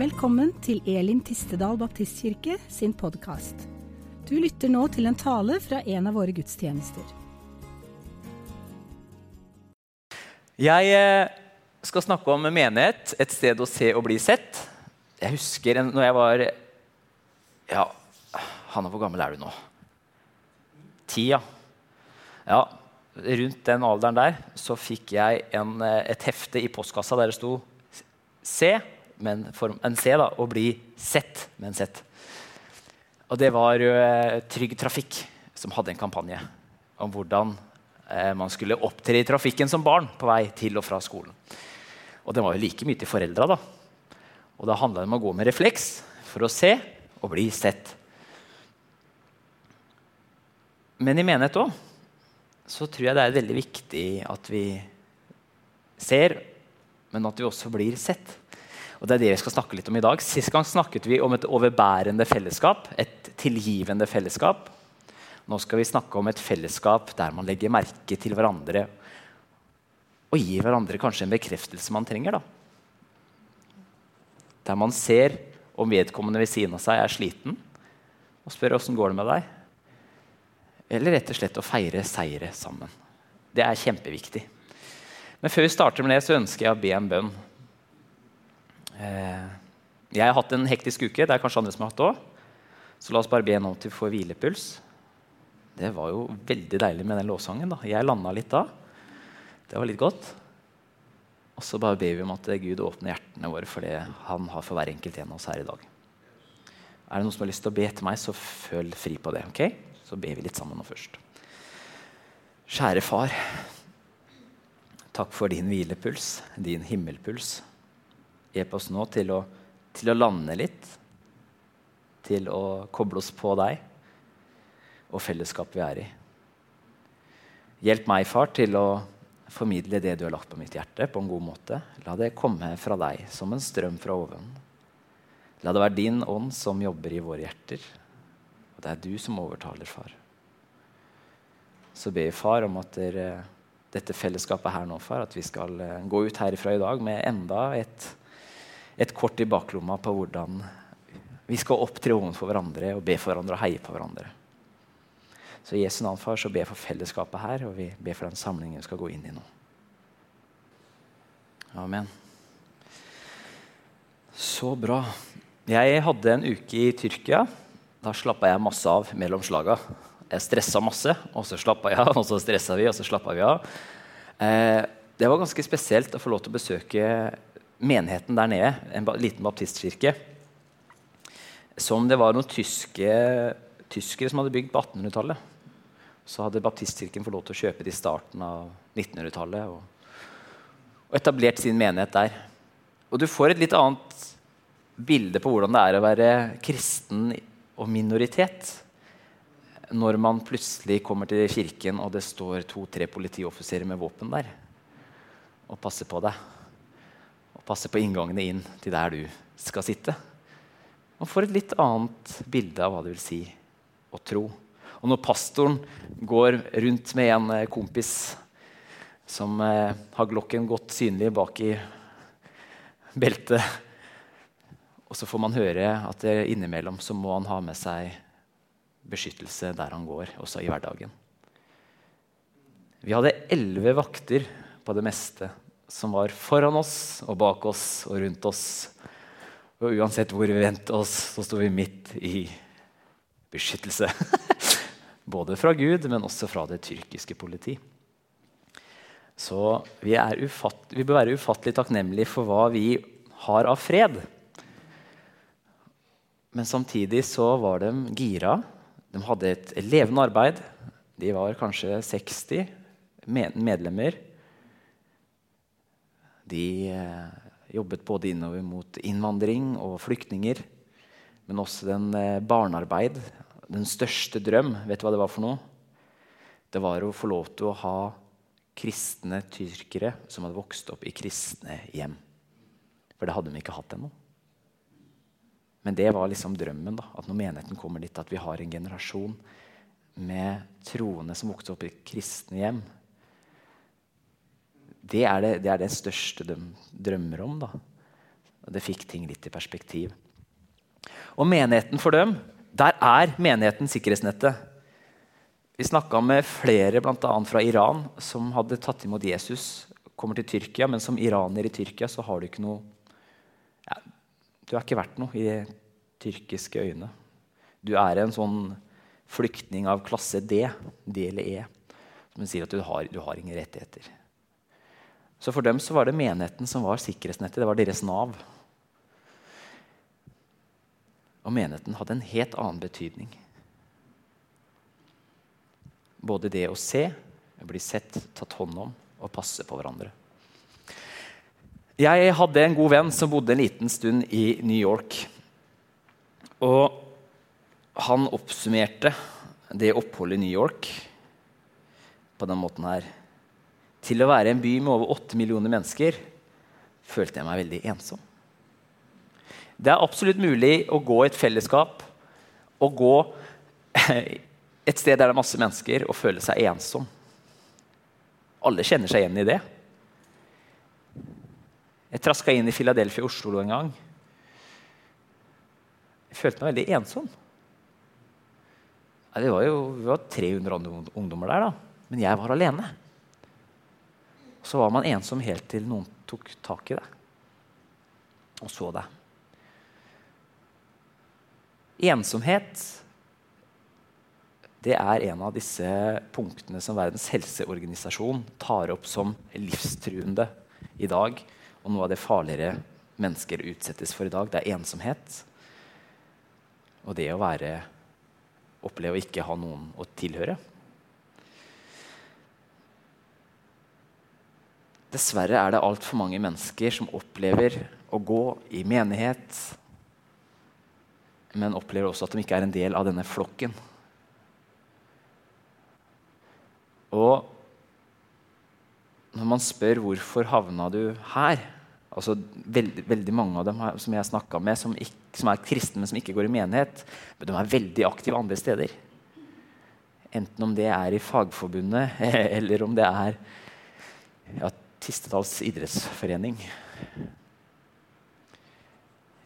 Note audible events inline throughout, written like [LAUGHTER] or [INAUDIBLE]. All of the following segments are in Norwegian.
Velkommen til Elim Tistedal Baptistkirke sin podkast. Du lytter nå til en tale fra en av våre gudstjenester. Jeg eh, skal snakke om menighet, et sted å se og bli sett. Jeg husker når jeg var Ja, Hanna, hvor gammel er du nå? Ti, ja. ja. Rundt den alderen der så fikk jeg en, eh, et hefte i postkassa der det sto 'Se', men form, en C, da, og 'bli sett' med en Z. Og det var uh, Trygg Trafikk som hadde en kampanje om hvordan uh, man skulle opptre i trafikken som barn på vei til og fra skolen. Og den var jo like mye til foreldra. Da Og da handla det om å gå med refleks for å se og bli sett. Men i menighet òg så tror jeg det er veldig viktig at vi ser, men at vi også blir sett. Og Det er det vi skal snakke litt om i dag. Sist gang snakket vi om et overbærende fellesskap. Et tilgivende fellesskap. Nå skal vi snakke om et fellesskap der man legger merke til hverandre og gir hverandre kanskje en bekreftelse man trenger. da. Der man ser om vedkommende ved siden av seg er sliten, og spør åssen går det med deg. Eller rett og slett å feire seire sammen. Det er kjempeviktig. Men før vi starter med det, så ønsker jeg å be en bønn. Eh, jeg har hatt en hektisk uke. Det er kanskje andre som har hatt det òg. Så la oss bare be nå til vi får hvilepuls. Det var jo veldig deilig med den lovsangen. da. Jeg landa litt da. Det var litt godt. Og så bare ber vi om at Gud åpner hjertene våre for det han har for hver enkelt en av oss her i dag. Er det noen som har lyst til å be etter meg, så føl fri på det. ok? Så ber vi litt sammen nå først. Kjære far. Takk for din hvilepuls, din himmelpuls. Hjelp oss nå til å, til å lande litt. Til å koble oss på deg og fellesskapet vi er i. Hjelp meg, far, til å formidle det du har lagt på mitt hjerte, på en god måte. La det komme fra deg som en strøm fra oven. La det være din ånd som jobber i våre hjerter. Og det er du som overtaler, far. Så ber vi, far, om at dere, dette fellesskapet her nå, far, at vi skal eh, gå ut herifra i dag med enda et, et kort i baklomma på hvordan vi skal opptre overfor hverandre og be for hverandre og heie på hverandre. Så i Jesu navn, far, så ber jeg for fellesskapet her, og vi ber for den samlingen vi skal gå inn i nå. Amen. Så bra. Jeg hadde en uke i Tyrkia. Da slappa jeg masse av mellom slaga. Jeg stressa masse, og så slappa jeg av, og så stressa vi, og så slappa vi av. Eh, det var ganske spesielt å få lov til å besøke menigheten der nede, en liten baptistkirke, som det var noen tyske, tyskere som hadde bygd på 1800-tallet. Så hadde baptistkirken fått lov til å kjøpe det i starten av 1900-tallet og, og etablert sin menighet der. Og du får et litt annet bilde på hvordan det er å være kristen og minoritet når man plutselig kommer til kirken, og det står to-tre politioffiserer med våpen der og passer på deg. Og passe på inngangene inn til der du skal sitte. Man får et litt annet bilde av hva det vil si å tro. Og når pastoren går rundt med en eh, kompis som eh, har glokken godt synlig bak i beltet, og så får man høre at innimellom så må han ha med seg beskyttelse der han går, også i hverdagen. Vi hadde elleve vakter på det meste som var foran oss og bak oss og rundt oss. Og uansett hvor vi vendte oss, så sto vi midt i beskyttelse. [LAUGHS] Både fra Gud, men også fra det tyrkiske politi. Så vi, ufatt, vi bør være ufattelig takknemlige for hva vi har av fred. Men samtidig så var de gira. De hadde et levende arbeid. De var kanskje 60 medlemmer. De eh, jobbet både innover mot innvandring og flyktninger, men også den eh, barnearbeid. Den største drøm, vet du hva det var for noe? Det var å få lov til å ha kristne tyrkere som hadde vokst opp i kristne hjem. For det hadde de ikke hatt ennå. Men det var liksom drømmen. da, At når menigheten kommer dit, at vi har en generasjon med troende som vokste opp i kristne hjem. Det er det, det, er det største de drømmer om. da. Det fikk ting litt i perspektiv. Og menigheten for dem, der er menigheten sikkerhetsnettet. Vi snakka med flere, bl.a. fra Iran, som hadde tatt imot Jesus. Kommer til Tyrkia, men som iraner i Tyrkia så har du ikke noe ja, Du er ikke verdt noe i tyrkiske øyne. Du er en sånn flyktning av klasse D, D eller E, som sier at du har, du har ingen rettigheter. Så for dem så var det menigheten som var sikkerhetsnettet. Det var deres Nav. Og menigheten hadde en helt annen betydning. Både det å se, bli sett, tatt hånd om og passe på hverandre. Jeg hadde en god venn som bodde en liten stund i New York. Og han oppsummerte det oppholdet i New York på den måten her. Til å være en by med over åtte millioner mennesker følte jeg meg veldig ensom. Det er absolutt mulig å gå i et fellesskap og gå [LAUGHS] et sted der det er masse mennesker, og føle seg ensom. Alle kjenner seg igjen i det. Jeg traska inn i Philadelphia Oslo en gang. Jeg følte meg veldig ensom. Det var jo vi var 300 ungdommer der, da. men jeg var alene. Så var man ensom helt til noen tok tak i det og så det. Ensomhet det er en av disse punktene som Verdens helseorganisasjon tar opp som livstruende i dag. Og noe av det farligere mennesker utsettes for i dag, det er ensomhet. Og det å være, oppleve å ikke ha noen å tilhøre. Dessverre er det altfor mange mennesker som opplever å gå i menighet, men opplever også at de ikke er en del av denne flokken. Og når man spør hvorfor havna du her altså veldig, veldig mange av dem som jeg har med, som, ikke, som, er kristne, men som ikke går i menighet, men de er veldig aktive andre steder. Enten om det er i Fagforbundet, [LAUGHS] eller om det er ja, Tistedals idrettsforening.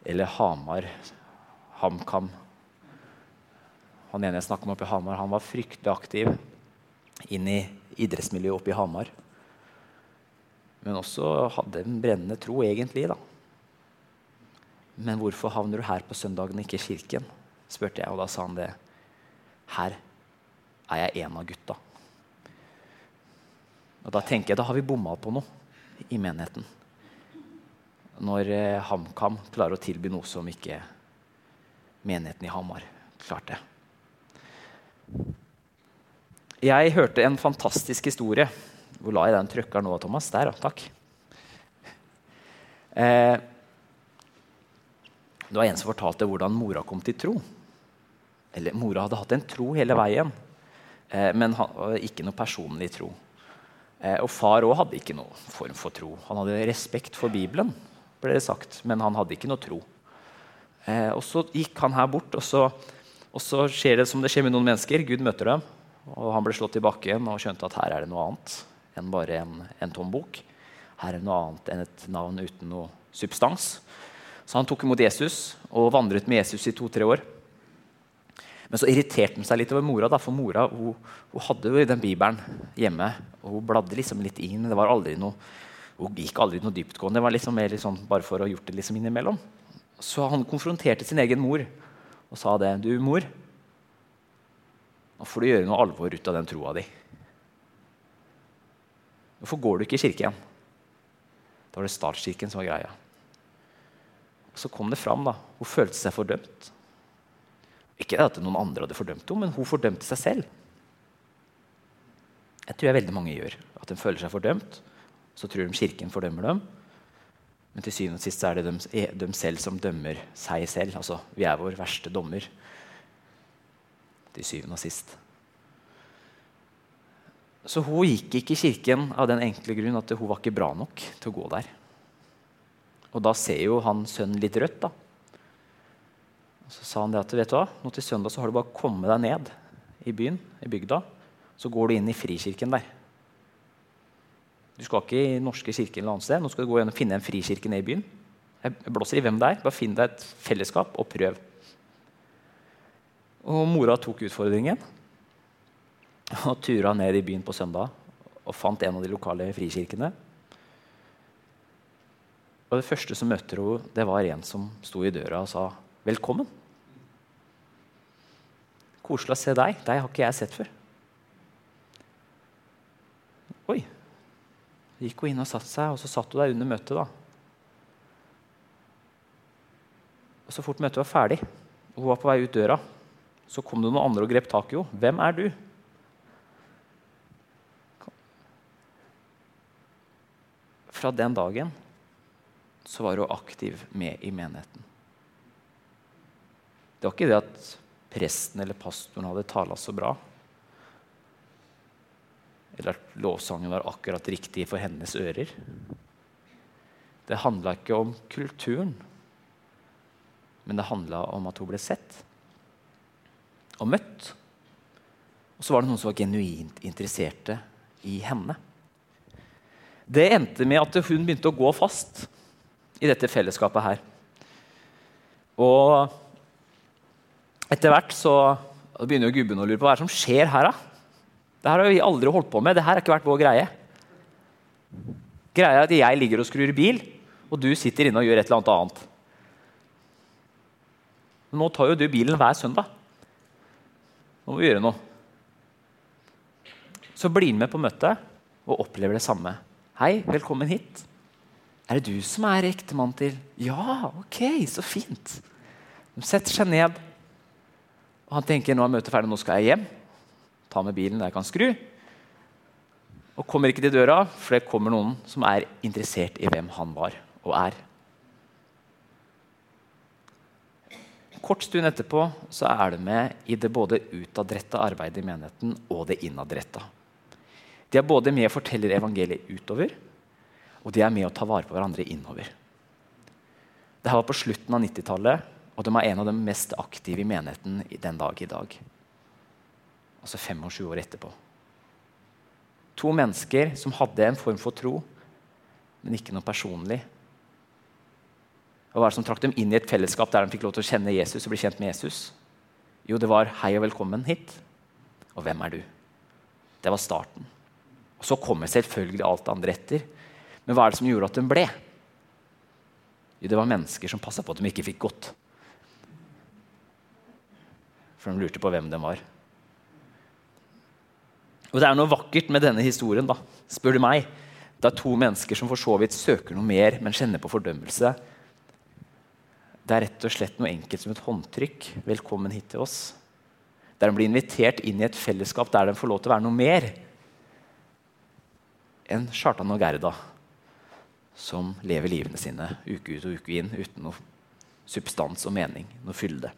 Eller Hamar. HamKam. Han ene jeg snakka om oppe i Hamar, han var fryktelig aktiv inn i idrettsmiljøet oppe i Hamar. Men også hadde en brennende tro, egentlig. da. Men hvorfor havner du her på søndagen ikke i kirken? spurte jeg, og da sa han det. Her er jeg en av gutta. Og Da tenker jeg da har vi bomma på noe i menigheten. Når eh, HamKam klarer å tilby noe som ikke menigheten i Hamar klarte. Jeg hørte en fantastisk historie. Hvor la jeg den trøkkeren nå, Thomas? Der, ja. Takk. Eh, det var en som fortalte hvordan mora kom til tro. Eller Mora hadde hatt en tro hele veien, eh, men han, ikke noe personlig tro. Eh, og far òg hadde ikke noen form for tro. Han hadde respekt for Bibelen, ble det sagt, men han hadde ikke noe tro. Eh, og Så gikk han her bort, og så, og så skjer det som det skjer med noen mennesker. Gud møter dem. Og han ble slått i bakken og skjønte at her er det noe annet enn bare en, en tom bok. Her er det noe annet enn et navn uten noe substans. Så han tok imot Jesus og vandret med Jesus i to-tre år. Men så irriterte han seg litt over mora, da, for mora hun, hun hadde jo den bibelen hjemme. og Hun bladde liksom litt inn, det var aldri noe, hun gikk aldri noe dyptgående. Det var liksom mer liksom bare for å ha gjort det liksom innimellom. Så han konfronterte sin egen mor og sa det. Du, mor, nå får du gjøre noe alvor ut av den troa di. Hvorfor går du ikke i kirken? Da var det statskirken som var greia. Og så kom det fram. da. Hun følte seg fordømt. Ikke at noen andre hadde fordømt henne, men hun fordømte seg selv. Jeg tror jeg veldig mange gjør. At de føler seg fordømt. Så tror de Kirken fordømmer dem. Men til syvende og sist er det dem, de selv som dømmer seg selv. Altså, vi er vår verste dommer til syvende og sist. Så hun gikk ikke i kirken av den enkle grunn at hun var ikke bra nok til å gå der. Og da ser jo han sønnen litt rødt. da. Og så sa han det at vet du hva, nå til søndag så har du bare kommet deg ned i byen, i bygda. Så går du inn i frikirken der. Du skal ikke i norske kirken eller annet sted. Nå skal du gå igjen og finne en frikirke ned i byen. Jeg blåser i hvem det er. Bare finn deg et fellesskap og prøv. Og mora tok utfordringen og tura ned i byen på søndag og fant en av de lokale frikirkene. Og det første som møtte henne, det var en som sto i døra og sa 'velkommen'. Koselig å se deg. Deg har ikke jeg sett før. Oi. Gikk hun inn og satte seg, og så satt hun der under møtet. da. Og Så fort møtet var ferdig, og hun var på vei ut døra, så kom det noen andre og grep tak i henne. 'Hvem er du?' Fra den dagen så var hun aktiv med i menigheten. Det var ikke det at presten eller pastoren hadde tala så bra, eller at lovsangen var akkurat riktig for hennes ører. Det handla ikke om kulturen, men det handla om at hun ble sett og møtt. Og så var det noen som var genuint interesserte i henne. Det endte med at hun begynte å gå fast i dette fellesskapet her. Og etter hvert så begynner jo gubben å lure på hva som skjer her. da? Det her har vi aldri holdt på med. Det her har ikke vært vår greie. Greia er at jeg ligger og skrur bil, og du sitter inne og gjør et eller annet annet. Nå tar jo du bilen hver søndag. Nå må vi gjøre noe. Så blir han med på møtet og opplever det samme. Hei, velkommen hit. Er det du som er ektemann til Ja, ok, så fint. De setter seg ned. Og han tenker nå er møtet ferdig, nå skal jeg hjem. Ta med bilen der jeg kan skru. Og kommer ikke til døra, for det kommer noen som er interessert i hvem han var og er. Kort stund etterpå så er det med i det både utadretta arbeidet i menigheten og det innadretta. De er både med og forteller evangeliet utover, og de er med å ta vare på hverandre innover. Det her var på slutten av 90-tallet, og de er en av de mest aktive i menigheten den dag i dag. Altså 25 år etterpå. To mennesker som hadde en form for tro, men ikke noe personlig. Og Hva er det som trakk dem inn i et fellesskap der de fikk lov til å kjenne Jesus og bli kjent med Jesus? Jo, det var 'hei og velkommen hit'. Og hvem er du? Det var starten. Og Så kommer selvfølgelig alt det andre etter. Men hva er det som gjorde at de ble? Jo, det var mennesker som passa på at de ikke fikk gått. For de lurte på hvem de var. Og Det er noe vakkert med denne historien, da, spør du meg. Det er to mennesker som for så vidt søker noe mer, men kjenner på fordømmelse. Det er rett og slett noe enkelt som et håndtrykk. 'Velkommen hit til oss.' Der de blir invitert inn i et fellesskap der de får lov til å være noe mer enn Kjartan og Gerda, som lever livene sine uke ut og uke inn uten noe substans og mening, noe fylde.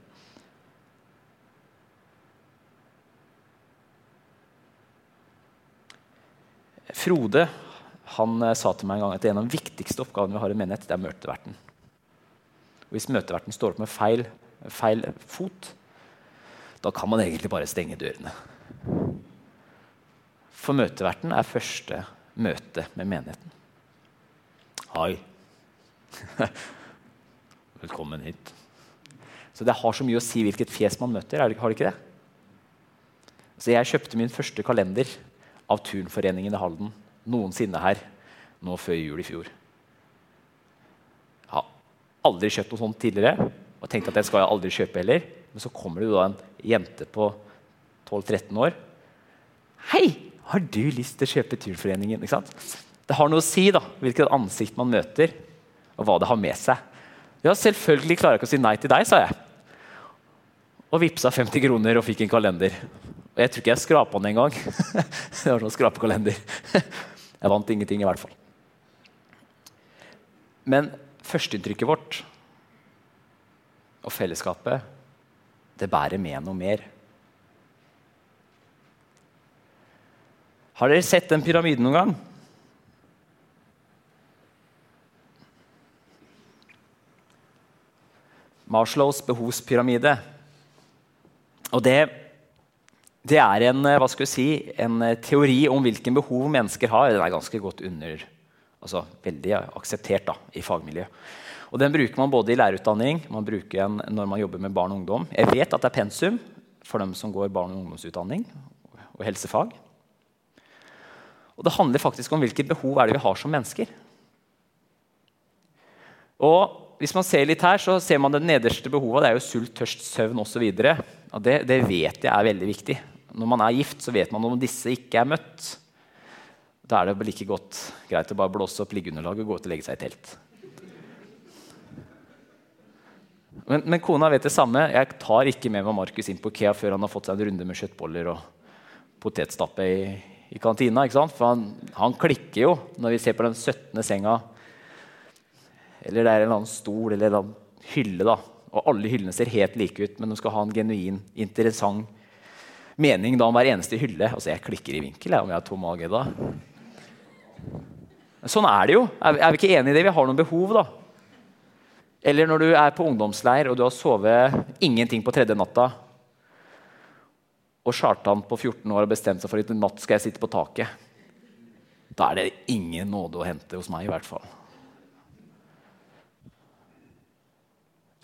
Frode han eh, sa til meg en gang at en av de viktigste oppgavene vi har i menighet, det er møteverten. Hvis møteverten står opp med feil, feil fot, da kan man egentlig bare stenge dørene. For møteverten er første møte med menigheten. Hei. [LAUGHS] Velkommen hit. Så Det har så mye å si hvilket fjes man møter. har det ikke det? Så Jeg kjøpte min første kalender av Turnforeningen i Halden noensinne her nå før jul i fjor. Jeg har aldri kjøpt noe sånt tidligere og tenkte at det skal jeg aldri kjøpe heller. Men så kommer det da en jente på 12-13 år. Hei! Har du lyst til å kjøpe Turforeningen? Det har noe å si da, hvilket ansikt man møter, og hva det har med seg. Ja, selvfølgelig klarer jeg ikke å si nei til deg, sa jeg. Og vippsa 50 kroner og fikk en kalender. Og jeg tror ikke jeg skrapa den engang. [LAUGHS] det var sånn skrapekalender. jeg vant ingenting, i hvert fall. Men førsteinntrykket vårt og fellesskapet, det bærer med noe mer. Har dere sett den pyramiden noen gang? Marslows behovspyramide. Og det, det er en, hva skal si, en teori om hvilken behov mennesker har. Den er ganske godt under Altså veldig akseptert da, i fagmiljøet. Og Den bruker man både i lærerutdanning man bruker den når man jobber med barn og ungdom. Jeg vet at det er pensum for dem som går barn- og ungdomsutdanning og helsefag. Og det handler faktisk om hvilke behov er det vi har som mennesker. Og hvis man ser litt her, så ser man det nederste behovet. Det er jo sult, tørst, søvn osv. Det, det vet jeg er veldig viktig. Når man er gift, så vet man om disse ikke er møtt. Da er det like godt greit å bare blåse opp liggeunderlaget og gå ut og legge seg i telt. Men, men, kona vet det samme. Jeg tar ikke med meg Markus inn på Kea før han har fått seg en runde med kjøttboller og potetstappe i, i kantina. For han, han, klikker jo når vi ser på den 17. senga eller det er en eller annen stol eller en eller annen hylle. da. Og alle hyllene ser helt like ut, men de skal ha en genuin, interessant mening da om hver eneste hylle. Altså, Jeg klikker i vinkel jeg, om jeg har tom mage da. Sånn er det jo. Er, er vi ikke enige i det? Vi har noen behov. da. Eller når du er på ungdomsleir og du har sovet ingenting på tredje natta, og Chartan på 14 år har bestemt seg for at i natt skal jeg sitte på taket. Da er det ingen nåde å hente hos meg. i hvert fall.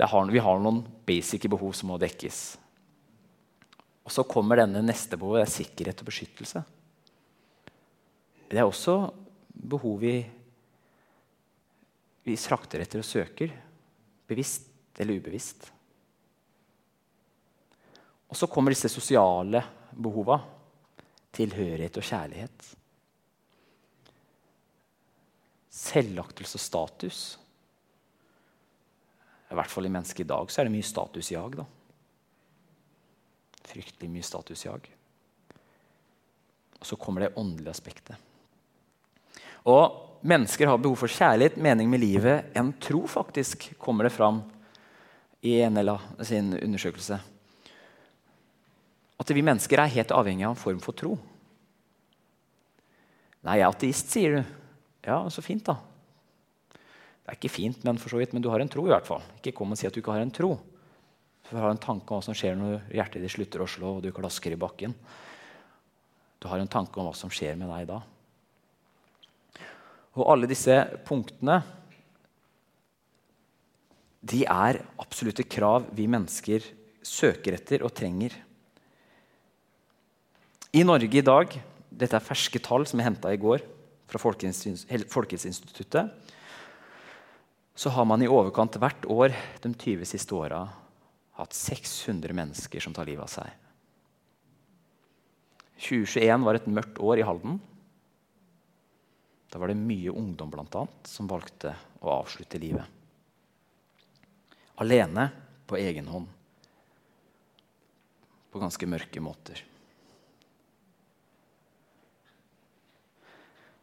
har, vi har noen basic behov som må dekkes. Og så kommer denne neste behovet, det er sikkerhet og beskyttelse. Det er også behov vi, vi frakter etter og søker, bevisst eller ubevisst. Og så kommer disse sosiale behova. Tilhørighet og kjærlighet. Selvaktelse og status. I hvert fall i mennesket i dag så er det mye statusjag. da. Fryktelig mye statusjag. Og så kommer det åndelige aspektet. Og Mennesker har behov for kjærlighet, mening med livet, en tro, faktisk, kommer det fram i NLA sin undersøkelse. At vi mennesker er helt avhengig av en form for tro. Nei, jeg er ateist, sier du. Ja, så fint, da. Det er ikke fint, men, for så vidt, men du har en tro. i hvert fall. Ikke kom og si at du ikke har en tro. Du har en tanke om hva som skjer når hjertet ditt slutter å slå og du klasker i bakken. Du har en tanke om hva som skjer med deg da. Og alle disse punktene de er absolutte krav vi mennesker søker etter og trenger. I Norge i dag Dette er ferske tall som jeg henta i går fra Folkehelseinstituttet så har man i overkant hvert år de 20 siste åra hatt 600 mennesker som tar livet av seg. 2021 var et mørkt år i Halden. Da var det mye ungdom blant annet, som valgte å avslutte livet. Alene, på egen hånd. På ganske mørke måter.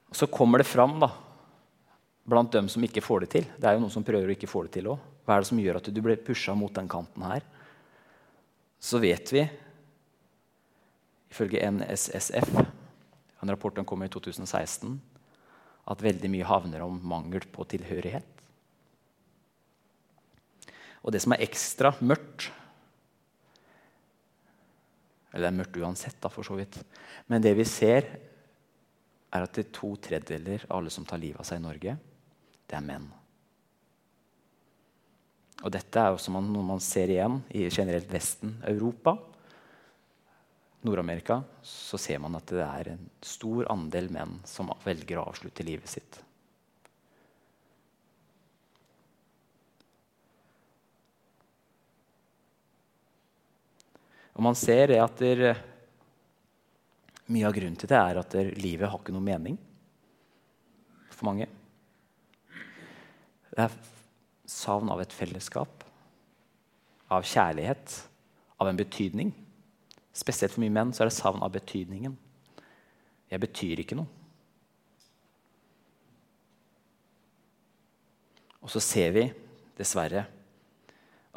Og Så kommer det fram da, blant dem som ikke får det til. Det er jo noen som prøver å ikke få det til òg. Hva er det som gjør at du blir pusha mot den kanten her? Så vet vi, ifølge NSSF, en rapport som kom i 2016, at veldig mye havner om mangel på tilhørighet. Og det som er ekstra mørkt Eller det er mørkt uansett, da, for så vidt. Men det vi ser, er at det er to tredjedeler av alle som tar livet av seg i Norge, det er menn. Og dette er også noe man ser igjen i generelt Vesten, Europa. Nord-Amerika så ser man at det er en stor andel menn som velger å avslutte livet sitt. Og man ser at der, mye av grunnen til det er at der, livet har ikke noe mening for mange. Det er savn av et fellesskap, av kjærlighet, av en betydning. Spesielt for mye menn så er det savn av betydningen. Jeg betyr ikke noe. Og så ser vi dessverre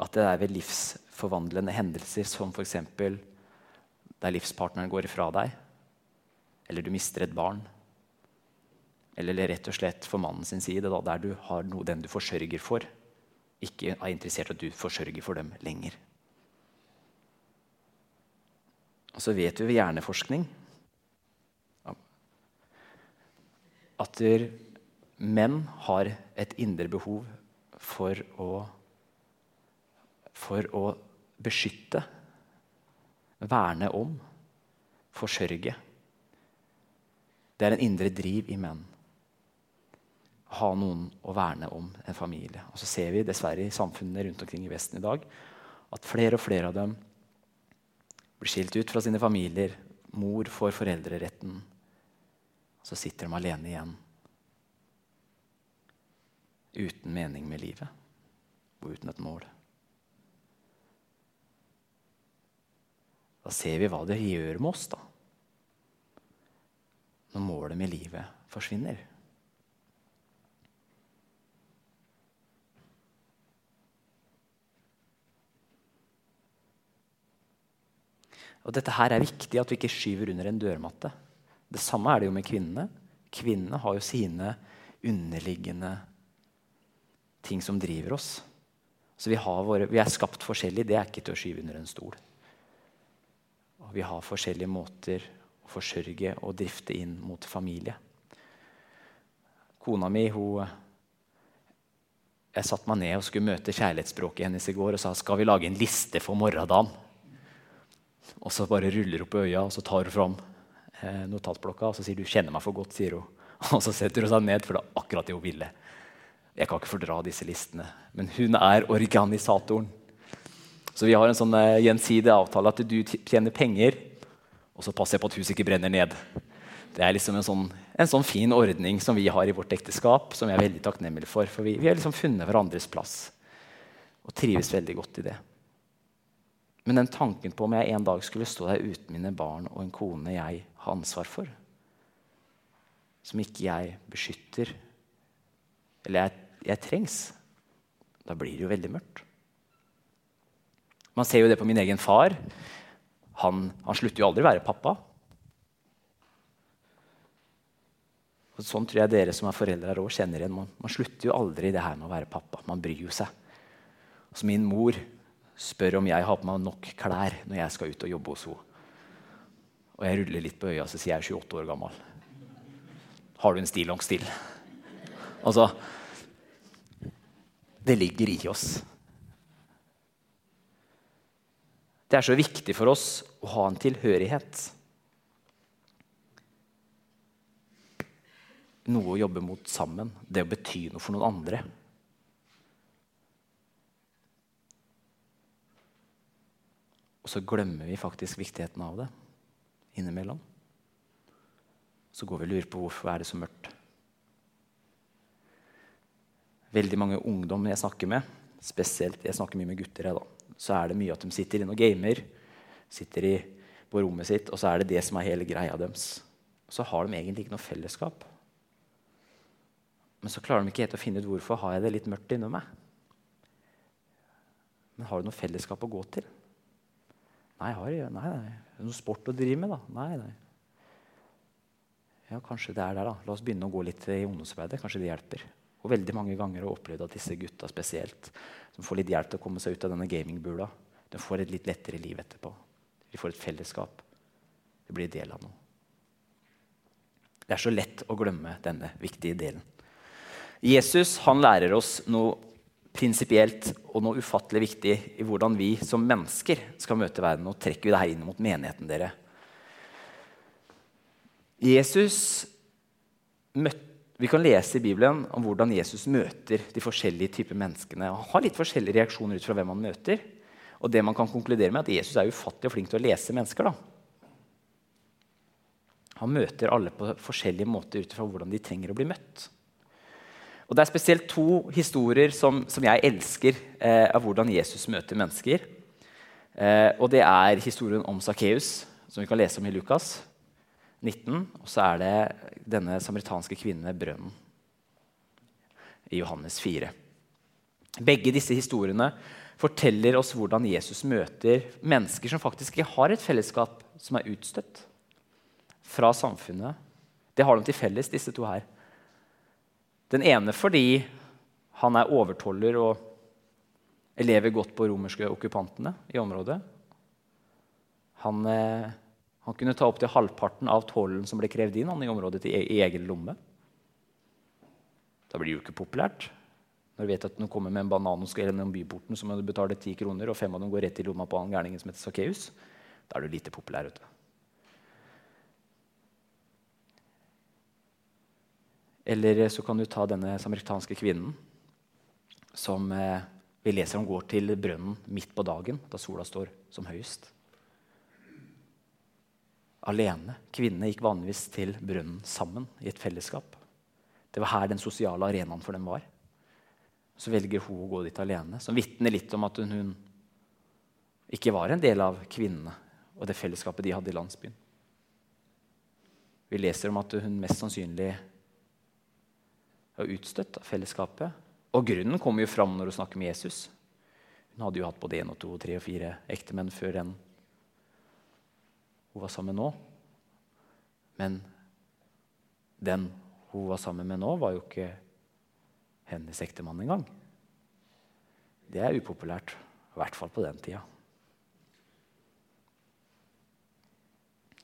at det er ved livsforvandlende hendelser som f.eks. der livspartneren går ifra deg, eller du mister et barn, eller rett og slett for mannen sin side, da, der du har noe, den du forsørger for, ikke er interessert i at du forsørger for dem lenger. Og så vet vi ved hjerneforskning at menn har et indre behov for å, for å beskytte, verne om, forsørge. Det er en indre driv i menn. Ha noen å verne om, en familie. Og så ser vi dessverre i samfunnene rundt omkring i Vesten i dag at flere og flere av dem blir skilt ut fra sine familier. Mor får foreldreretten. Så sitter de alene igjen. Uten mening med livet og uten et mål. Da ser vi hva det gjør med oss, da. Når målet med livet forsvinner. Og Dette her er viktig at vi ikke skyver under en dørmatte. Det samme er det jo med kvinnene. Kvinnene har jo sine underliggende ting som driver oss. Så vi, våre, vi er skapt forskjellig. Det er ikke til å skyve under en stol. Og vi har forskjellige måter å forsørge og drifte inn mot familie. Kona mi hun, Jeg satte meg ned og skulle møte kjærlighetsspråket hennes i går og sa skal vi lage en liste for morgendagen. Og så bare ruller hun på øya og så tar hun fram eh, notatblokka og så sier du 'kjenner meg for godt'. sier hun. [LAUGHS] Og så setter hun seg ned, for det er akkurat det hun ville. Jeg kan ikke fordra disse listene, men hun er organisatoren. Så vi har en sånn eh, gjensidig avtale at du tjener penger, og så passer jeg på at huset ikke brenner ned. Det er liksom en sånn, en sånn fin ordning som vi har i vårt ekteskap, som jeg er veldig takknemlig for. For vi, vi har liksom funnet hverandres plass og trives veldig godt i det. Men den tanken på om jeg en dag skulle stå der uten mine barn og en kone jeg har ansvar for, som ikke jeg beskytter, eller jeg, jeg trengs, da blir det jo veldig mørkt. Man ser jo det på min egen far. Han, han slutter jo aldri å være pappa. Og sånn tror jeg dere som er foreldre her også kjenner igjen. Man, man, slutter jo aldri det her med å være pappa. Man bryr jo seg. Altså min mor spør om jeg har på meg nok klær når jeg skal ut og jobbe hos henne. Og jeg ruller litt på øya så sier jeg er 28 år gammel. Har du en stillongs til? Altså Det ligger i oss. Det er så viktig for oss å ha en tilhørighet. Noe å jobbe mot sammen. Det å bety noe for noen andre. Og så glemmer vi faktisk viktigheten av det innimellom. Så går vi og lurer på hvorfor er det så mørkt. Veldig mange ungdom jeg snakker med, spesielt jeg snakker mye med gutter, jeg, da, så er det mye at de sitter inne og gamer. Sitter i, på rommet sitt, og så er det det som er hele greia deres. Så har de egentlig ikke noe fellesskap. Men så klarer de ikke helt å finne ut hvorfor har jeg det litt mørkt inni meg. Men har du noe fellesskap å gå til? Nei, jeg har nei, nei. noe sport å drive med, da? Nei, nei. Ja, kanskje det er der, da. La oss begynne å gå litt i ungdomsarbeidet. Kanskje det hjelper. Og veldig mange ganger har jeg opplevd at disse gutta spesielt, som får litt hjelp til å komme seg ut av denne gamingbula, de får et litt lettere liv etterpå. De får et fellesskap. De blir del av noe. Det er så lett å glemme denne viktige delen. Jesus han lærer oss noe prinsipielt og noe ufattelig viktig i hvordan vi som mennesker skal møte verden. Nå trekker vi det her inn mot menigheten dere. Jesus møtte vi kan lese i Bibelen om hvordan Jesus møter de forskjellige typer menneskene. Han har litt forskjellige reaksjoner ut fra hvem han møter. Og det man kan konkludere med er at Jesus er ufattelig flink til å lese mennesker. Da. Han møter alle på forskjellige måter ut fra hvordan de trenger å bli møtt. Og Det er spesielt to historier som, som jeg elsker eh, av hvordan Jesus møter mennesker. Eh, og Det er historien om Sakkeus, som vi kan lese om i Lukas 19. Og så er det denne samaritanske kvinnen ved brønnen i Johannes 4. Begge disse historiene forteller oss hvordan Jesus møter mennesker som faktisk ikke har et fellesskap, som er utstøtt fra samfunnet. Det har de til felles, disse to her. Den ene fordi han er overtoller og lever godt på romerske okkupantene i området. Han, eh, han kunne ta opp til halvparten av tollen som ble krevd inn han, i området til, i egen lomme. Da blir det jo ikke populært. Når du vet at du kommer med en banan og skal gjennom byporten, så må du betale ti kroner, og fem av dem går rett i lomma på han gærningen som heter Sakkeus. Da er du lite populær. vet du. Eller så kan du ta denne samaritanske kvinnen som eh, vi leser om går til brønnen midt på dagen, da sola står som høyest. Alene. Kvinnene gikk vanligvis til brønnen sammen i et fellesskap. Det var her den sosiale arenaen for dem var. Så velger hun å gå dit alene, som vitner litt om at hun ikke var en del av kvinnene og det fellesskapet de hadde i landsbyen. Vi leser om at hun mest sannsynlig var utstøtt av fellesskapet. Og grunnen kommer jo fram når hun snakker med Jesus. Hun hadde jo hatt både én og to og tre og fire ektemenn før den hun var sammen med nå. Men den hun var sammen med nå, var jo ikke hennes ektemann engang. Det er upopulært. I hvert fall på den tida.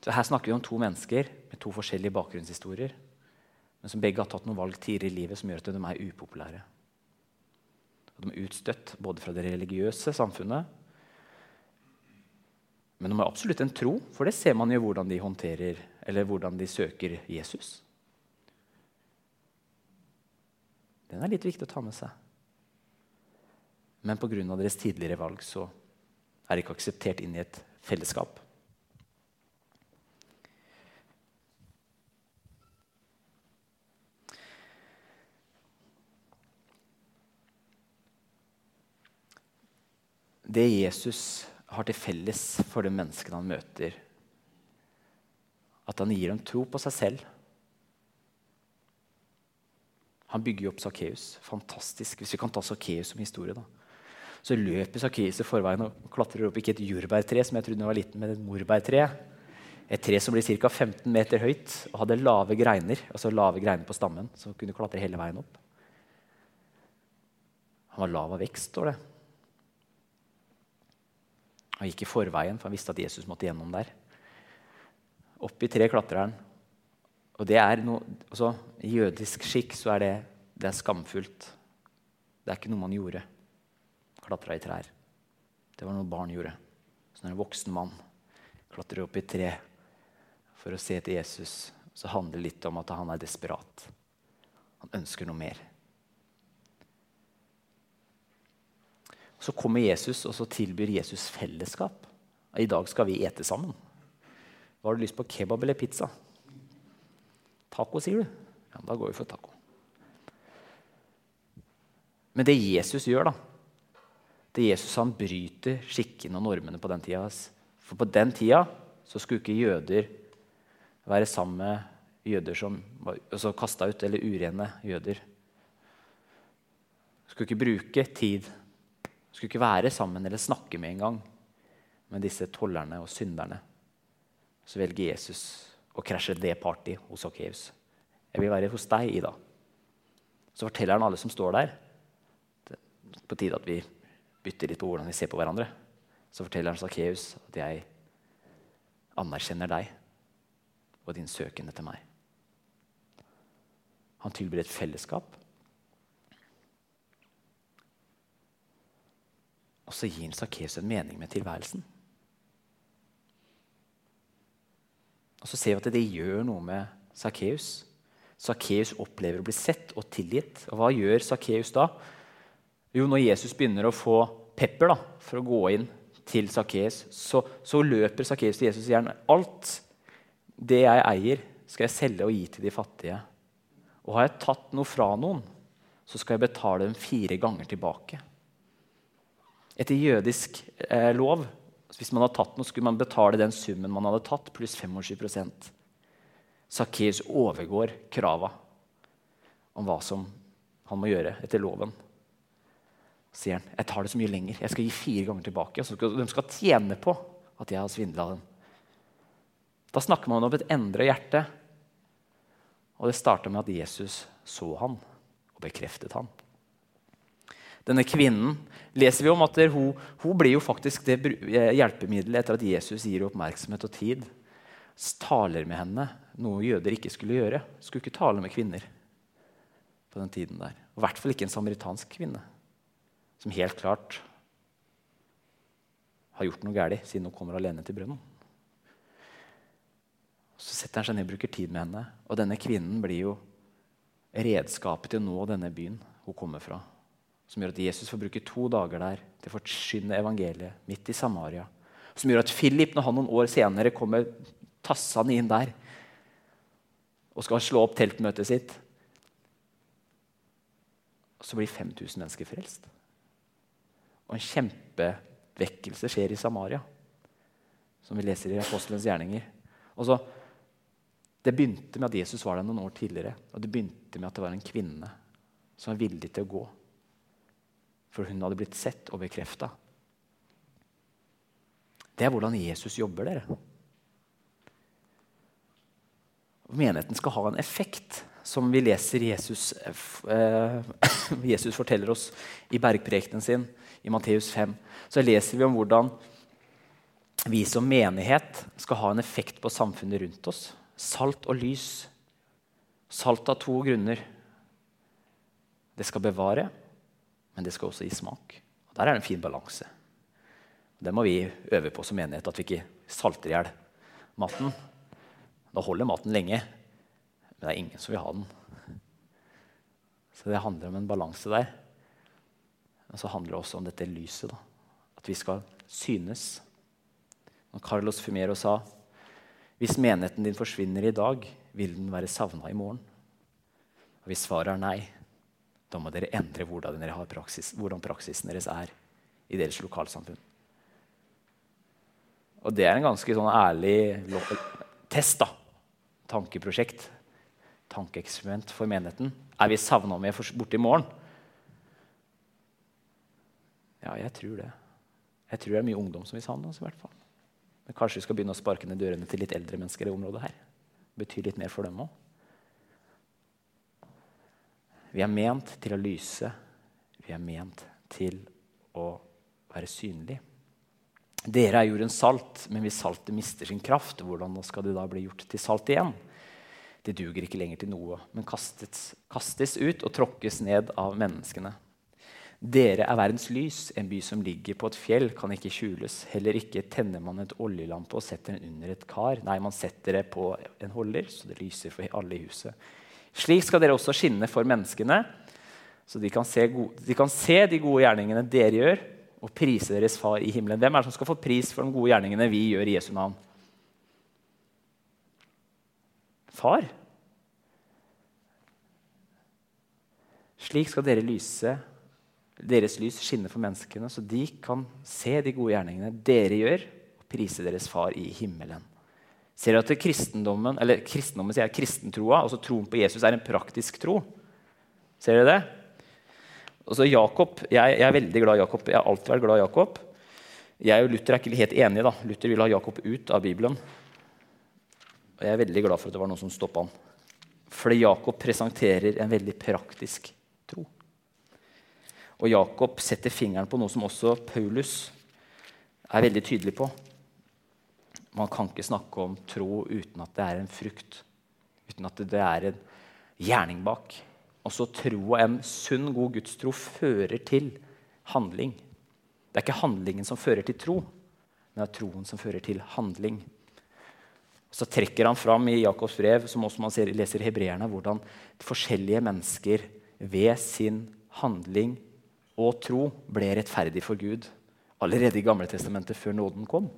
Så Her snakker vi om to mennesker med to forskjellige bakgrunnshistorier, men som begge har tatt noen valg tidligere i livet som gjør at de er upopulære. Og de er utstøtt både fra det religiøse samfunnet Men de har absolutt en tro, for det ser man jo hvordan de håndterer eller hvordan de søker Jesus. Den er litt viktig å ta med seg. Men pga. deres tidligere valg så er de ikke akseptert inn i et fellesskap. Det Jesus har til felles for de menneskene han møter, at han gir dem tro på seg selv. Han bygger jo opp Sakkeus. Fantastisk. Hvis vi kan ta Sakkeus som historie, da. Så løper Sakkeus i forveien og klatrer opp ikke et jordbærtre, som jeg trodde var liten, men et morbærtre. Et tre som blir ca. 15 meter høyt og hadde lave greiner altså lave greiner på stammen. som kunne klatre hele veien opp. Han var lav av vekst, står det. Han gikk i forveien, for han visste at Jesus måtte gjennom der. Opp i tre klatrer han. Og det er noe, altså, I jødisk skikk så er det, det er skamfullt. Det er ikke noe man gjorde. Klatra i trær. Det var noe barn gjorde. Så når en voksen mann klatrer opp i tre for å se etter Jesus, så handler det litt om at han er desperat. Han ønsker noe mer. Så kommer Jesus, og så tilbyr Jesus fellesskap. I dag skal vi ete sammen. Hva Har du lyst på kebab eller pizza? Taco, sier du? Ja, Da går vi for taco. Men det Jesus gjør, da det Jesus han bryter skikkene og normene på den tida. For på den tida så skulle ikke jøder være sammen med jøder som var altså kasta ut, eller urene jøder. Skulle ikke bruke tid skulle ikke være sammen eller snakke med en gang med disse tollerne og synderne. Så velger Jesus å krasje det party hos Sakkeus. Jeg vil være hos deg, Ida. Så forteller han alle som står der er på tide at vi bytter litt på hvordan vi ser på hverandre. Så forteller han Sakkeus at jeg anerkjenner deg og din søken etter meg. Han tilbyr et fellesskap Og så gir han Sakkeus en mening med tilværelsen. Og så ser vi at det gjør noe med Sakkeus. Sakkeus opplever å bli sett og tilgitt. Og hva gjør Sakkeus da? Jo, når Jesus begynner å få pepper da, for å gå inn til Sakkeus, så, så, løper Sakkeus til Jesus og sier alt det jeg eier, skal jeg selge og gi til de fattige. Og har jeg tatt noe fra noen, så skal jeg betale dem fire ganger tilbake. Etter jødisk eh, lov hvis man hadde tatt noe, skulle man betale den summen man hadde tatt, pluss 25% Sakkeus overgår krava om hva som han må gjøre etter loven. Så sier han jeg tar det så mye lenger. Jeg skal gi fire ganger tilbake. Så de skal tjene på at jeg har svindla dem. Da snakker man om et endra hjerte. Og det starta med at Jesus så han og bekreftet han denne kvinnen, leser vi om at hun, hun blir jo faktisk det hjelpemiddelet etter at Jesus gir oppmerksomhet og tid. Taler med henne, noe jøder ikke skulle gjøre. Skulle ikke tale med kvinner. på den tiden der. I hvert fall ikke en samaritansk kvinne, som helt klart har gjort noe galt siden hun kommer alene til brønnen. Så setter han seg ned og bruker tid med henne. Og denne kvinnen blir jo redskapet til å nå denne byen hun kommer fra. Som gjør at Jesus får bruke to dager der til å forsyne evangeliet midt i Samaria. Som gjør at Philip, når han noen år senere kommer tassende inn der og skal slå opp teltmøtet sitt, så blir 5000 mennesker frelst. Og en kjempevekkelse skjer i Samaria, som vi leser i Apostelens gjerninger. Og så det begynte med at Jesus var der noen år tidligere. Og det begynte med at det var en kvinne som var villig til å gå. For hun hadde blitt sett og bekrefta. Det er hvordan Jesus jobber, dere. Menigheten skal ha en effekt, som vi leser Jesus, eh, [COUGHS] Jesus forteller oss i bergprekenen sin i Matteus 5. Så leser vi om hvordan vi som menighet skal ha en effekt på samfunnet rundt oss. Salt og lys. Salt av to grunner. Det skal bevare, men det skal også gi smak. Og Der er det en fin balanse. Det må vi øve på som menighet, at vi ikke salter i hjel maten. Da holder maten lenge, men det er ingen som vil ha den. Så det handler om en balanse der. Og så handler det også om dette lyset. Da. At vi skal synes. Når Carlos Fumero sa hvis menigheten din forsvinner i dag, vil den være savna i morgen. Og Hvis svaret er nei, da må dere endre hvordan, dere praksis, hvordan praksisen deres er i deres lokalsamfunn. Og det er en ganske sånn ærlig test. da. Tankeprosjekt. Tankeeksperiment for menigheten. Er vi savna om vi er borte i morgen? Ja, jeg tror det. Jeg tror det er mye ungdom som vil savne oss. i hvert fall. Men kanskje vi skal begynne å sparke ned dørene til litt eldre mennesker i området her. Det betyr litt mer for dem òg. Vi er ment til å lyse. Vi er ment til å være synlig. Dere er jordens salt, men hvis saltet mister sin kraft, hvordan skal det da bli gjort til salt igjen? Det duger ikke lenger til noe, men kastes, kastes ut og tråkkes ned av menneskene. Dere er verdens lys. En by som ligger på et fjell, kan ikke skjules. Heller ikke tenner man et oljelampe og setter den under et kar. Nei, man setter det på en holder, så det lyser for alle i huset. Slik skal dere også skinne for menneskene, så de kan gode, de, kan se de gode gjerningene dere gjør, og prise deres far i himmelen. Hvem er det som skal få pris for de gode gjerningene vi gjør i Jesu navn? Far. Slik skal dere lyse deres lys skinne for menneskene, så de kan se de gode gjerningene dere gjør, og prise deres far i himmelen. Ser dere at kristendommen, eller kristendommen sier kristentroa, altså troen på Jesus, er en praktisk tro? Ser dere det? Altså Jakob, jeg, jeg, er veldig glad i Jakob. Jeg har alltid vært glad i Jakob. Jeg og Luther er ikke helt enige. da. Luther vil ha Jakob ut av Bibelen. Og jeg er veldig glad for at det var noen som stoppa han. Fordi Jakob presenterer en veldig praktisk tro. Og Jakob setter fingeren på noe som også Paulus er veldig tydelig på. Man kan ikke snakke om tro uten at det er en frukt. Uten at det er en gjerning bak. Også tro og en sunn, god gudstro fører til handling. Det er ikke handlingen som fører til tro, men det er troen som fører til handling. Så trekker han fram i Jakobs brev, som også man leser i hebreerne, hvordan forskjellige mennesker ved sin handling og tro ble rettferdig for Gud allerede i Gamle Testamentet, før nåden kom.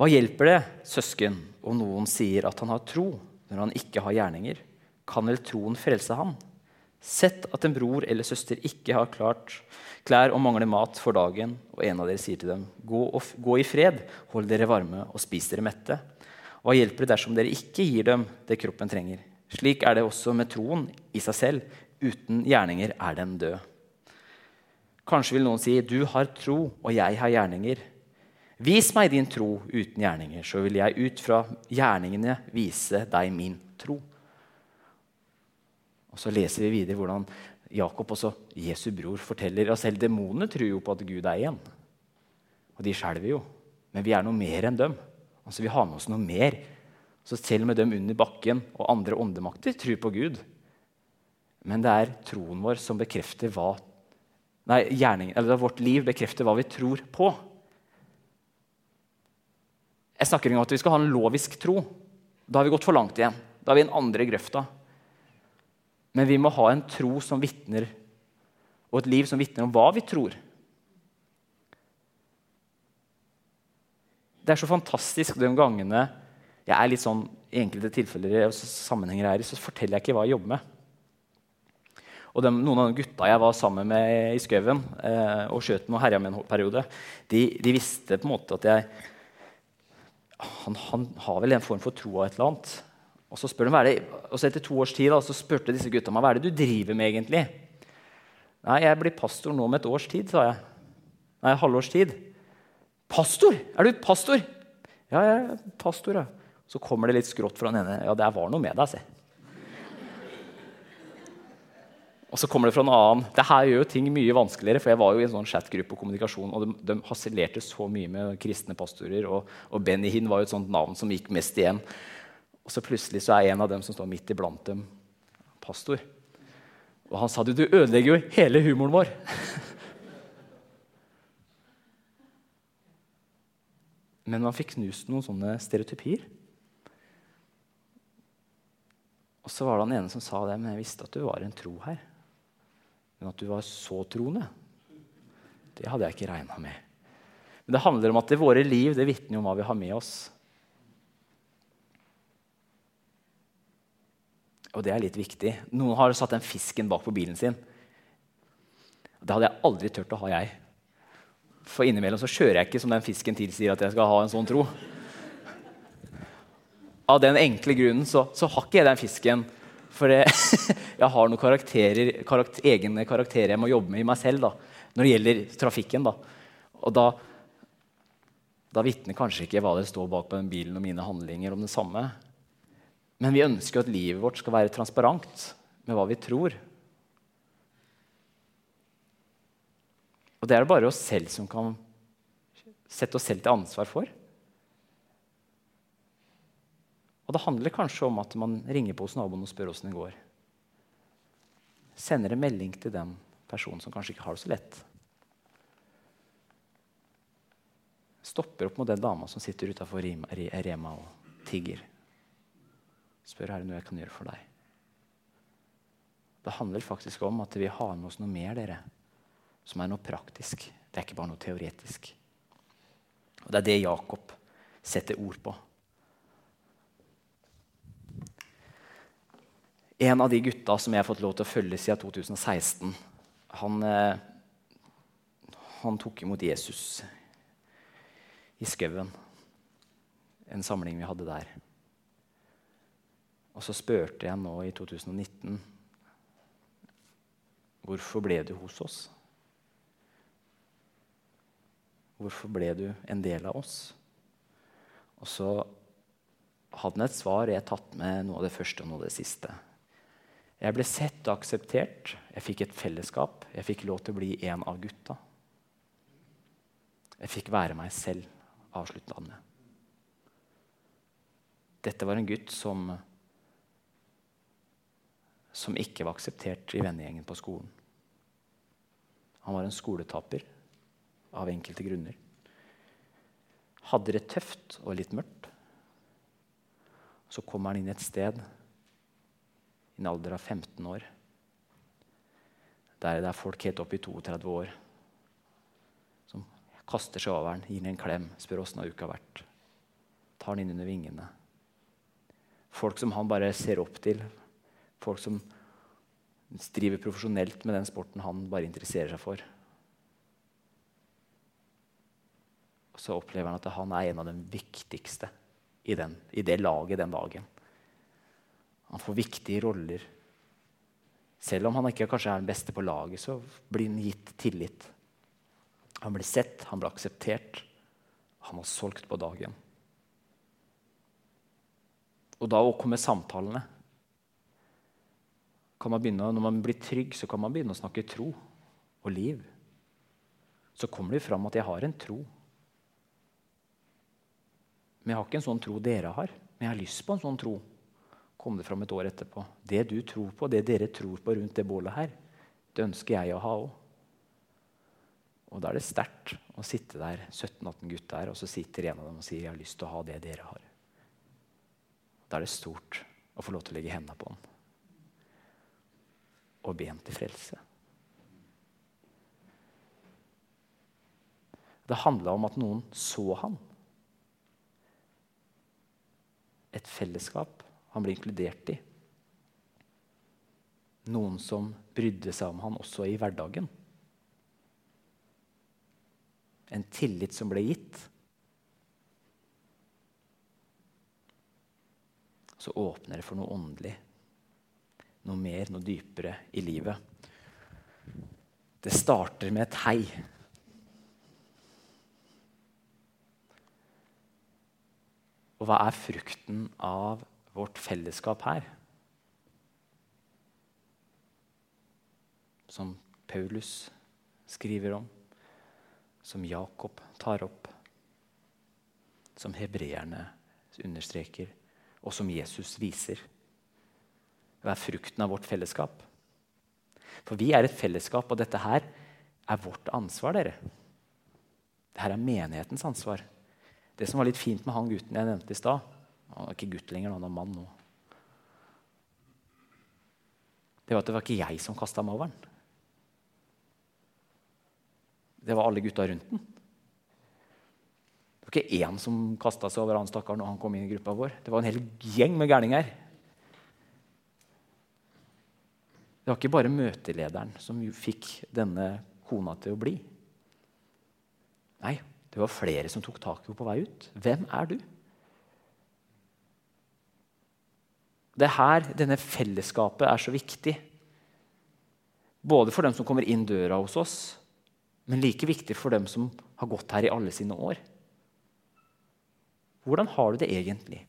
Hva hjelper det, søsken, om noen sier at han har tro, når han ikke har gjerninger? Kan vel troen frelse ham? Sett at en bror eller søster ikke har klart klær og mangler mat for dagen, og en av dere sier til dem, gå, gå i fred, hold dere varme og spis dere mette. Hva hjelper det dersom dere ikke gir dem det kroppen trenger? Slik er det også med troen i seg selv. Uten gjerninger er den død. Kanskje vil noen si, 'Du har tro, og jeg har gjerninger.' Vis meg din tro uten gjerninger, så vil jeg ut fra gjerningene vise deg min tro. Og Så leser vi videre hvordan Jakob, også Jesu bror, forteller at selv demonene tror jo på at Gud er én. Og de skjelver jo. Men vi er noe mer enn dem. Altså, vi har med oss noe mer Så selv med dem under bakken og andre åndemakter tror på Gud. Men det er troen vår som bekrefter hva Nei, gjerning, eller vårt liv bekrefter hva vi tror på. Jeg snakker ikke om at vi skal ha en lovisk tro. Da har vi gått for langt igjen. Da er vi i den andre grøfta. Men vi må ha en tro som vitner, og et liv som vitner om hva vi tror. Det er så fantastisk de gangene jeg er litt sånn, i enkelte tilfeller og sammenhenger her, så forteller jeg ikke hva jeg jobber med. Og de, Noen av de gutta jeg var sammen med i skauen eh, og skjøt med og herja med en periode, de, de, visste på en måte at jeg han, han, har vel en form for tro av et eller annet. Og så, spør de, hva er det, og så Etter to års tid da, så spurte disse gutta meg hva er det du driver med. egentlig? Nei, jeg blir pastor nå om et års tid, sa jeg. Nei, halvårs tid. Pastor? Er du pastor? Ja, jeg er pastor, ja. Så kommer det litt skrått fra den ene. Ja, det var noe med deg, se. Og så kommer det fra en annen. Det her gjør jo ting mye vanskeligere. For jeg var jo i en sånn chatgruppe og kommunikasjon, og de, de harselerte så mye med kristne pastorer. Og, og Hinn var jo et sånt navn som gikk mest igjen. Og så plutselig så er en av dem som står midt iblant dem, pastor. Og han sa du, du ødelegger jo hele humoren vår. [LAUGHS] Men man fikk knust noen sånne stereotypier. Og så var det han ene som sa det, men jeg visste at du var en tro her. Men at du var så troende, det hadde jeg ikke regna med. Men det handler om at i våre liv det vitner om hva vi har med oss. Og det er litt viktig. Noen har satt den fisken bak på bilen sin. Det hadde jeg aldri turt å ha, jeg. For innimellom så kjører jeg ikke som den fisken tilsier at jeg skal ha en sånn tro. Av den enkle grunnen så, så har ikke jeg den fisken. For jeg, [LAUGHS] jeg har noen karakterer, karakter, egne karakterer jeg må jobbe med i meg selv da, når det gjelder trafikken. Da. Og da, da vitner kanskje ikke hva det står bak på den bilen og mine handlinger om det samme. Men vi ønsker at livet vårt skal være transparent med hva vi tror. Og det er det bare oss selv som kan sette oss selv til ansvar for. Og det handler kanskje om at man ringer på hos naboen og spør åssen det går. Sender en melding til den personen som kanskje ikke har det så lett. Stopper opp mot den dama som sitter utafor Rema og tigger spør er det noe jeg kan gjøre for deg. Det handler faktisk om at vi har med oss noe mer dere, som er noe praktisk. Det er ikke bare noe teoretisk. Og Det er det Jakob setter ord på. En av de gutta som jeg har fått lov til å følge siden 2016, han, eh, han tok imot Jesus i skauen. En samling vi hadde der. Og så spurte jeg nå i 2019 Hvorfor ble du hos oss? Hvorfor ble du en del av oss? Og så hadde han et svar jeg tatt med noe av det første og noe av det siste. Jeg ble sett og akseptert. Jeg fikk et fellesskap. Jeg fikk lov til å bli en av gutta. Jeg fikk være meg selv, avslutta han med. Dette var en gutt som som ikke var akseptert i vennegjengen på skolen. Han var en skoletaper av enkelte grunner. Hadde det tøft og litt mørkt. Så kommer han inn et sted i en alder av 15 år der det er folk helt opp i 32 år som kaster seg over den, gir den en klem, spør åssen uka har vært. Tar den inn under vingene. Folk som han bare ser opp til, Folk som driver profesjonelt med den sporten han bare interesserer seg for. Og så opplever han at han er en av de viktigste i, den, i det laget den dagen. Han får viktige roller. Selv om han ikke kanskje er den beste på laget, så blir han gitt tillit. Han blir sett, han blir akseptert. Han har solgt på dagen. Og da kommer samtalene man begynne, Når man blir trygg, så kan man begynne å snakke tro og liv. Så kommer det fram at jeg har en tro. Men jeg har ikke en sånn tro dere har. Men jeg har lyst på en sånn tro. Kom det fram et år etterpå. Det du tror på, det dere tror på rundt det bålet her, det ønsker jeg å ha òg. Og da er det sterkt å sitte der, 17-18 gutter, og så sitter en av dem og sier jeg har lyst til å ha det dere har. Da er det stort å få lov til å legge hendene på ham og be ham til frelse. Det handla om at noen så han. Et fellesskap han ble inkludert i. Noen som brydde seg om han også i hverdagen. En tillit som ble gitt. Så åpner det for noe åndelig. Noe mer, noe dypere i livet. Det starter med et hei. Og hva er frukten av vårt fellesskap her? Som Paulus skriver om, som Jakob tar opp, som hebreerne understreker, og som Jesus viser. Hva er frukten av vårt fellesskap? For vi er et fellesskap, og dette her er vårt ansvar, dere. Dette er menighetens ansvar. Det som var litt fint med han gutten jeg nevnte i stad Han er ikke gutt lenger, han er mann nå. Det var at det var ikke jeg som kasta den. Det var alle gutta rundt den. Det var ikke én som kasta seg over han stakkaren når han kom inn i gruppa vår. Det var en hel gjeng med gærninger. Det var ikke bare møtelederen som fikk denne kona til å bli. Nei, det var flere som tok tak i henne på vei ut. Hvem er du? Det er her denne fellesskapet er så viktig. Både for dem som kommer inn døra hos oss, men like viktig for dem som har gått her i alle sine år. Hvordan har du det egentlig?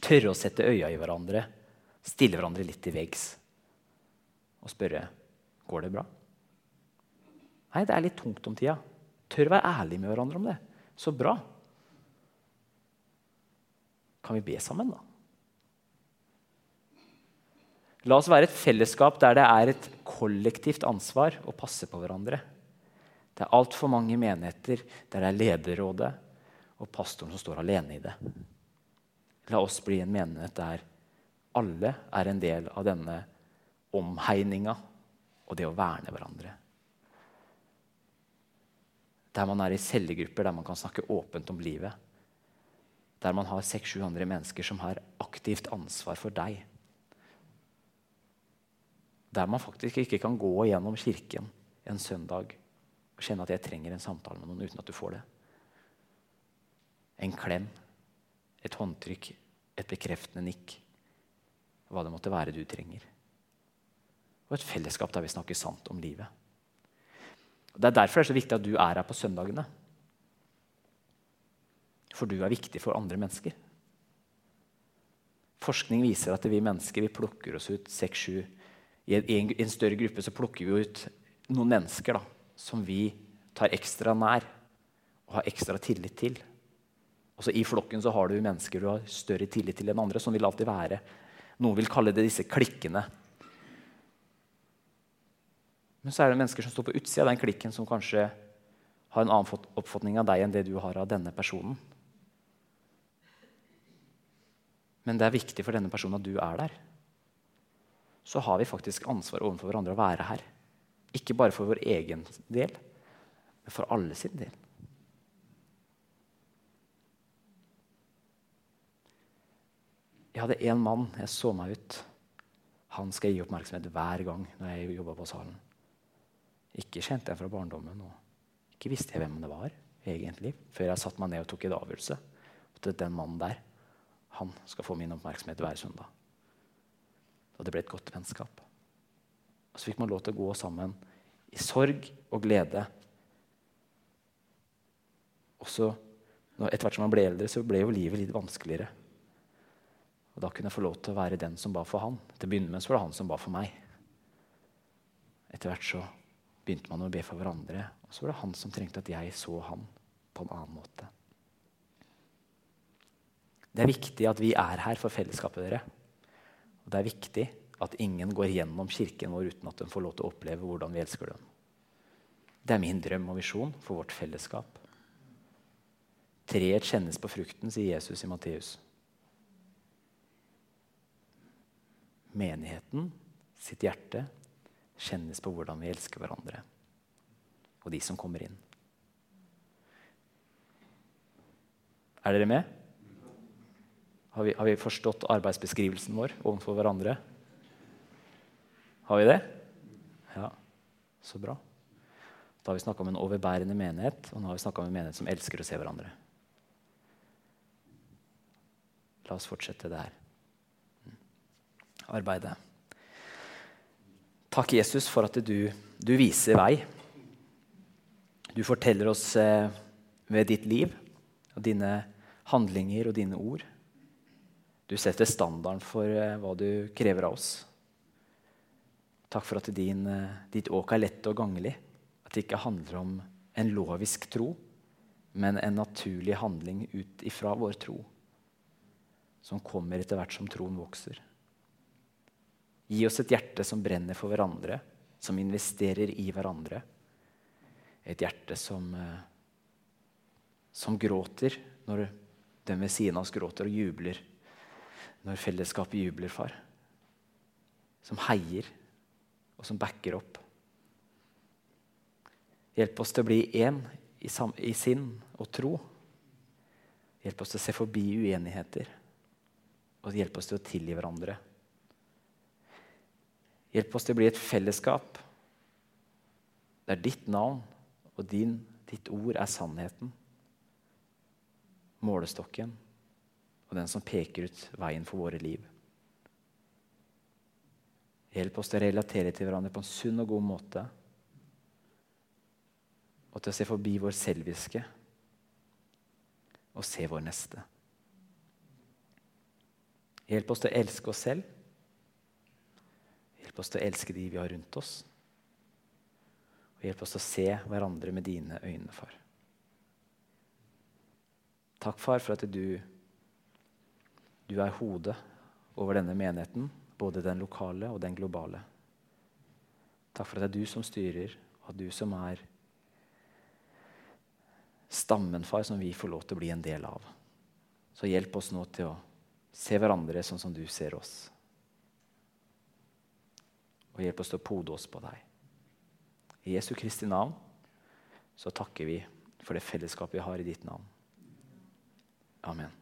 Tørre å sette øya i hverandre, stille hverandre litt til veggs og spørre går det bra. Nei, det er litt tungt om tida. Tør å være ærlig med hverandre om det. Så bra. Kan vi be sammen, da? La oss være et fellesskap der det er et kollektivt ansvar å passe på hverandre. Det er altfor mange menigheter der det er lederrådet og pastoren som står alene i det. La oss bli en menighet der alle er en del av denne omhegninga og det å verne hverandre. Der man er i cellegrupper der man kan snakke åpent om livet. Der man har seks-sju andre mennesker som har aktivt ansvar for deg. Der man faktisk ikke kan gå gjennom kirken en søndag og kjenne at jeg trenger en samtale med noen uten at du får det. En klem, et håndtrykk, et bekreftende nikk. Hva det måtte være du trenger. Og et fellesskap der vi snakker sant om livet. Det er derfor det er så viktig at du er her på søndagene. For du er viktig for andre mennesker. Forskning viser at vi mennesker vi plukker oss ut seks-sju I en, en, større gruppe så plukker vi ut noen mennesker da, som vi tar ekstra nær og har ekstra tillit til. Også I flokken så har du mennesker du har større tillit til enn andre. Sånn vil alltid være. Noen vil kalle det disse klikkene. Men så er det mennesker som står på utsida av den klikken, som kanskje har en annen oppfatning av deg enn det du har av denne personen. Men det er viktig for denne personen at du er der. Så har vi faktisk ansvar overfor hverandre å være her. Ikke bare for vår egen del, men for alle sin del. Jeg hadde én mann jeg så meg ut. Han skal gi oppmerksomhet hver gang når jeg jobba på salen. Ikke kjente jeg fra barndommen. og Ikke visste jeg hvem det var egentlig, før jeg satte meg ned og tok en avgjørelse. At den mannen der, han skal få min oppmerksomhet hver søndag. Og det ble et godt vennskap. Og så fikk man lov til å gå sammen i sorg og glede. Og så, Etter hvert som man ble eldre, så ble jo livet litt vanskeligere. Og Da kunne jeg få lov til å være den som ba for han. Til å begynne med så var det han som ba for meg. Etter hvert så begynte man å be for hverandre. Og så var det han som trengte at jeg så han på en annen måte. Det er viktig at vi er her for fellesskapet dere. Og det er viktig at ingen går gjennom kirken vår uten at de får lov til å oppleve hvordan vi elsker dem. Det er min drøm og visjon for vårt fellesskap. Treet kjennes på frukten, sier Jesus i Matteus. Menigheten sitt hjerte kjennes på hvordan vi elsker hverandre og de som kommer inn. Er dere med? Har vi, har vi forstått arbeidsbeskrivelsen vår overfor hverandre? Har vi det? Ja, så bra. Da har vi snakka om en overbærende menighet, og nå har vi snakka om en menighet som elsker å se hverandre. La oss fortsette det her. Mm. Arbeidet. Takk, Jesus, for at du, du viser vei. Du forteller oss eh, ved ditt liv og dine handlinger og dine ord. Du setter standarden for eh, hva du krever av oss. Takk for at din, eh, ditt åk er lett og ganglig. At det ikke handler om en lovisk tro, men en naturlig handling ut ifra vår tro. Som kommer etter hvert som troen vokser. Gi oss et hjerte som brenner for hverandre, som investerer i hverandre. Et hjerte som, eh, som gråter når den ved siden av oss gråter og jubler når fellesskapet jubler, far. Som heier, og som backer opp. Hjelp oss til å bli én i, i sinn og tro. Hjelp oss til å se forbi uenigheter, og hjelp oss til å tilgi hverandre. Hjelp oss til å bli et fellesskap der ditt navn og din, ditt ord er sannheten, målestokken og den som peker ut veien for våre liv. Hjelp oss til å relatere til hverandre på en sunn og god måte. Og til å se forbi vår selviske og se vår neste. Hjelp oss til å elske oss selv. Hjelp oss til å elske de vi har rundt oss. Og hjelp oss til å se hverandre med dine øyne, far. Takk, far, for at du du er hodet over denne menigheten, både den lokale og den globale. Takk for at det er du som styrer, og at du som er stammen, far, som vi får lov til å bli en del av. Så hjelp oss nå til å se hverandre sånn som du ser oss. Og hjelp oss til å pode oss på deg. I Jesu Kristi navn så takker vi for det fellesskapet vi har i ditt navn. Amen.